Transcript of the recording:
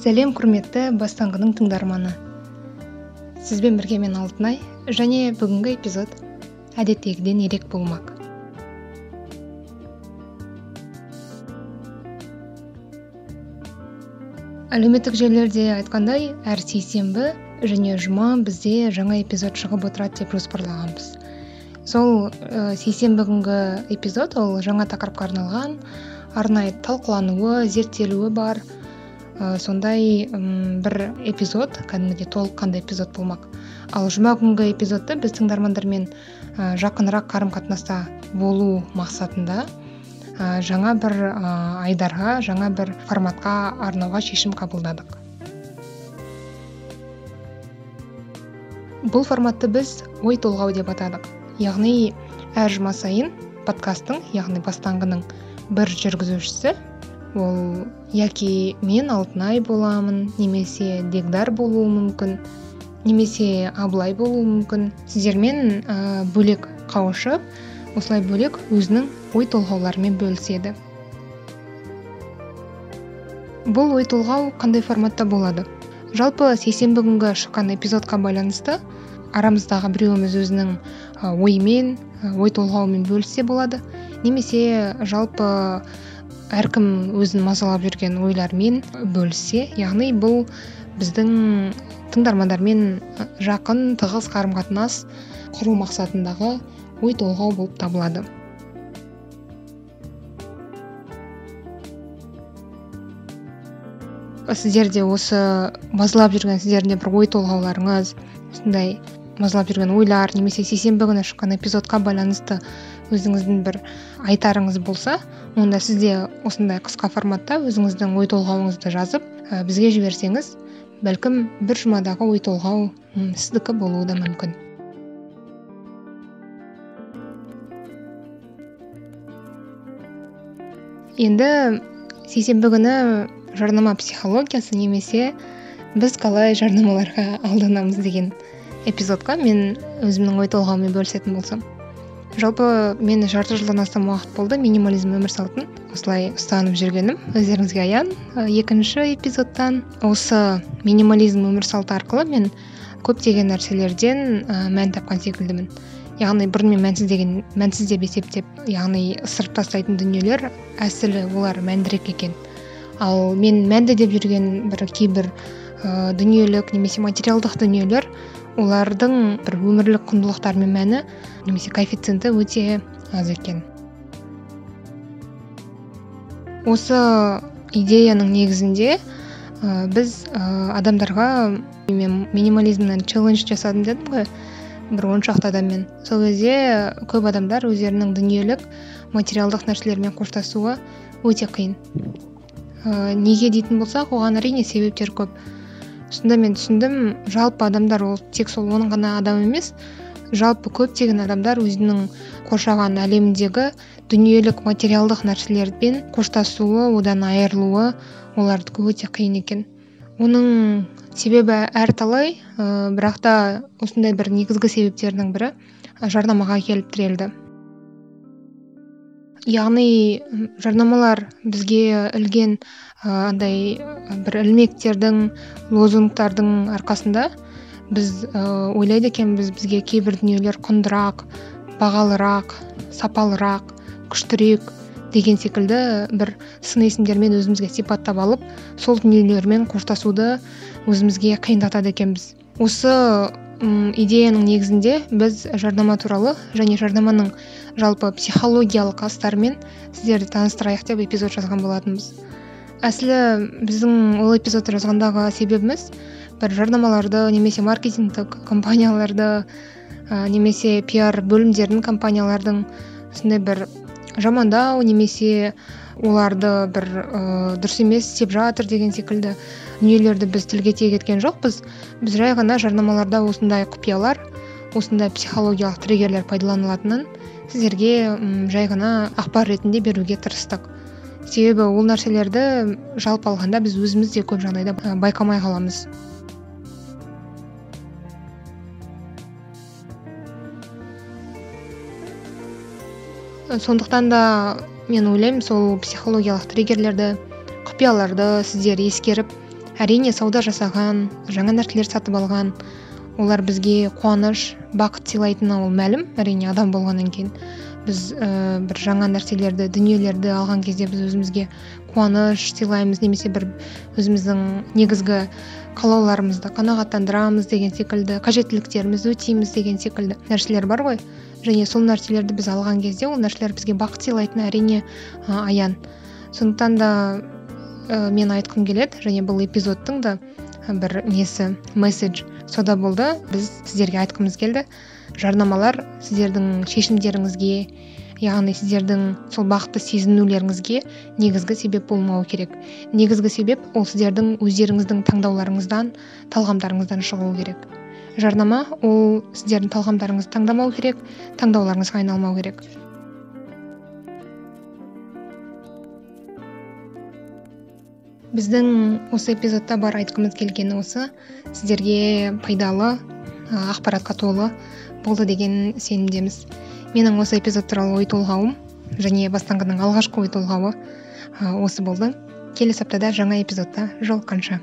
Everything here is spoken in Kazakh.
сәлем құрметті бастаңғының тыңдарманы. Сізбен бірге мен алтынай және бүгінгі эпизод әдеттегіден ерек болмақ. Әлеуметтік желілерде айтқандай әр сейсенбі және жұма бізде жаңа эпизод шығып отырады деп жоспарлағанбыз. Сол ә, сейсенбі күнгі эпизод ол жаңа тақырыпқа арналған арнайы талқылануы зерттелуі бар ә, сондай бір эпизод кәдімгідей толыққанды эпизод болмақ. Ал жұма күнгі эпизодты біз тыңдармандармен ә, жақынырақ қарым қатынаста болу мақсатында ә, жаңа бір ә, айдарға жаңа бір форматқа арнауға шешім қабылдадық. Бұл форматты біз ой толғау деп атадық. Яғни әр жұма сайын подкасттың яғни бастаңғының бір жүргізушісі ол яки мен алтынай боламын немесе дегдар болуы мүмкін немесе абылай болуы мүмкін. Сіздермен ә, бөлек қауышып осылай бөлек өзінің ой толғауларымен бөліседі. Бұл ой толғау қандай форматта болады? Жалпы сейсенбі күнгі шыққан эпизодқа байланысты арамыздағы біреуіміз өзінің ойымен ой толғауымен бөліссе болады. Немесе жалпы әркім өзін мазалап жүрген ойларымен бөліссе яғни бұл біздің тыңдармандармен жақын тығыз қарым қатынас құру мақсатындағы ой толғау болып табылады. Сіздерде осы мазалап жүрген сіздердің де бір ой толғауларыңыз осындай мазалап жүрген ойлар немесе сейсенбі күні шыққан эпизодқа байланысты өзіңіздің бір айтарыңыз болса онда сіз де осындай қысқа форматта өзіңіздің ой толғауыңызды жазып ә, бізге жіберсеңіз бәлкім бір жұмадағы ой толғау сіздікі болуы да мүмкін. Енді сейсенбі күні жарнама психологиясы немесе біз қалай жарнамаларға алданамыз деген эпизодқа мен өзімнің ой толғауыммен бөлісетін болсам. Жалпы мен жарты жылдан астам уақыт болды минимализм өмір салтын. Осылай ұстанып жүргенім. Өздеріңізге аян. Екінші эпизодтан осы минимализм өмір салты арқылы мен көптеген нәрселерден ә, мән тапқан секілдімін. Яғни бұрын мен мәнсіз деген мәнсіз деп есептеп яғни ысырып тастайтын дүниелер әсілі олар мәндірек екен. Ал мен мәнді деп жүрген бір кейбір ә, дүниелік немесе материалдық дүниелер олардың бір өмірлік құндылықтары мен мәні немесе коэффициенті өте аз екен. Осы идеяның негізінде ә, біз ә, адамдарға мен минимализмнен челлендж жасадым дедім ғой. Бір он шақты адаммен. Сол кезде көп адамдар өздерінің дүниелік материалдық нәрселермен қоштасуы өте қиын. Ә, неге дейтін болсақ оған әрине себептер көп. Сонда мен түсіндім жалпы адамдар ол тек сол оның ғана адам емес жалпы көптеген адамдар өзінің қоршаған әлеміндегі дүниелік материалдық нәрселермен қоштасуы одан айырылуы олардікі өте қиын екен. Оның себебі әрталай ә, бірақ та осындай бір негізгі себептердің бірі жарнамаға келіп тірелді. Яғни жарнамалар бізге ілген андай бір ілмектердің лозунгтардың арқасында біз ә, ойлайды екенбіз бізге кейбір дүниелер құндырақ бағалырақ сапалырақ күштірек деген секілді бір сын есімдермен өзімізге сипаттап алып сол дүниелермен қоштасуды өзімізге қиындатады екенбіз. Осы идеяның негізінде біз жарнама туралы және жарнаманың жалпы психологиялық астарымен сіздерді таныстырайық деп эпизод жазған болатынбыз. Әсілі біздің ол эпизодты жазғандағы себебіміз бір жарнамаларды немесе маркетингтік компанияларды ә, немесе пиар бөлімдерінің компаниялардың осындай бір жамандау немесе оларды бір ә, дұрыс емес істеп жатыр деген секілді дүниелерді біз тілге тиек еткен жоқпыз. Біз жай ғана жарнамаларда осындай құпиялар осындай психологиялық триггерлер пайдаланылатынын сіздерге жай ғана ақпар ретінде беруге тырыстық. Себебі ол нәрселерді жалпы алғанда біз өзіміз де көп жағдайда байқамай қаламыз. Сондықтан да мен ойлаймын сол психологиялық триггерлерді құпияларды сіздер ескеріп әрине сауда жасаған жаңа нәрселер сатып алған олар бізге қуаныш бақыт сыйлайтыны ол мәлім әрине адам болғаннан кейін. Біз ә, бір жаңа нәрселерді дүниелерді алған кезде біз өзімізге қуаныш сыйлаймыз немесе бір өзіміздің негізгі қалауларымызды қанағаттандырамыз деген секілді қажеттіліктерімізді өтейміз деген секілді нәрселер бар ғой. Және сол нәрселерді біз алған кезде ол нәрселер бізге бақыт сыйлайтыны әрине ә, аян. Сондықтан да ә, мен айтқым келеді және бұл эпизодтың да бір несі месседж сода болды. Біз сіздерге айтқымыз келді. Жарнамалар сіздердің шешімдеріңізге яғни сіздердің сол бақытты сезінулеріңізге негізгі себеп болмауы керек. Негізгі себеп ол сіздердің өздеріңіздің таңдауларыңыздан талғамдарыңыздан шығуы керек. Жарнама ол сіздердің талғамдарыңызды таңдамау керек таңдауларыңызға айналмау керек. Біздің осы эпизодта бар айтқымыз келгені осы. Сіздерге пайдалы ақпаратқа толы болды деген сенімдеміз. Менің осы эпизод туралы ой толғауым және бастаңғының алғашқы ой толғауы осы болды. Келесі аптада жаңа эпизодта. Жолыққанша.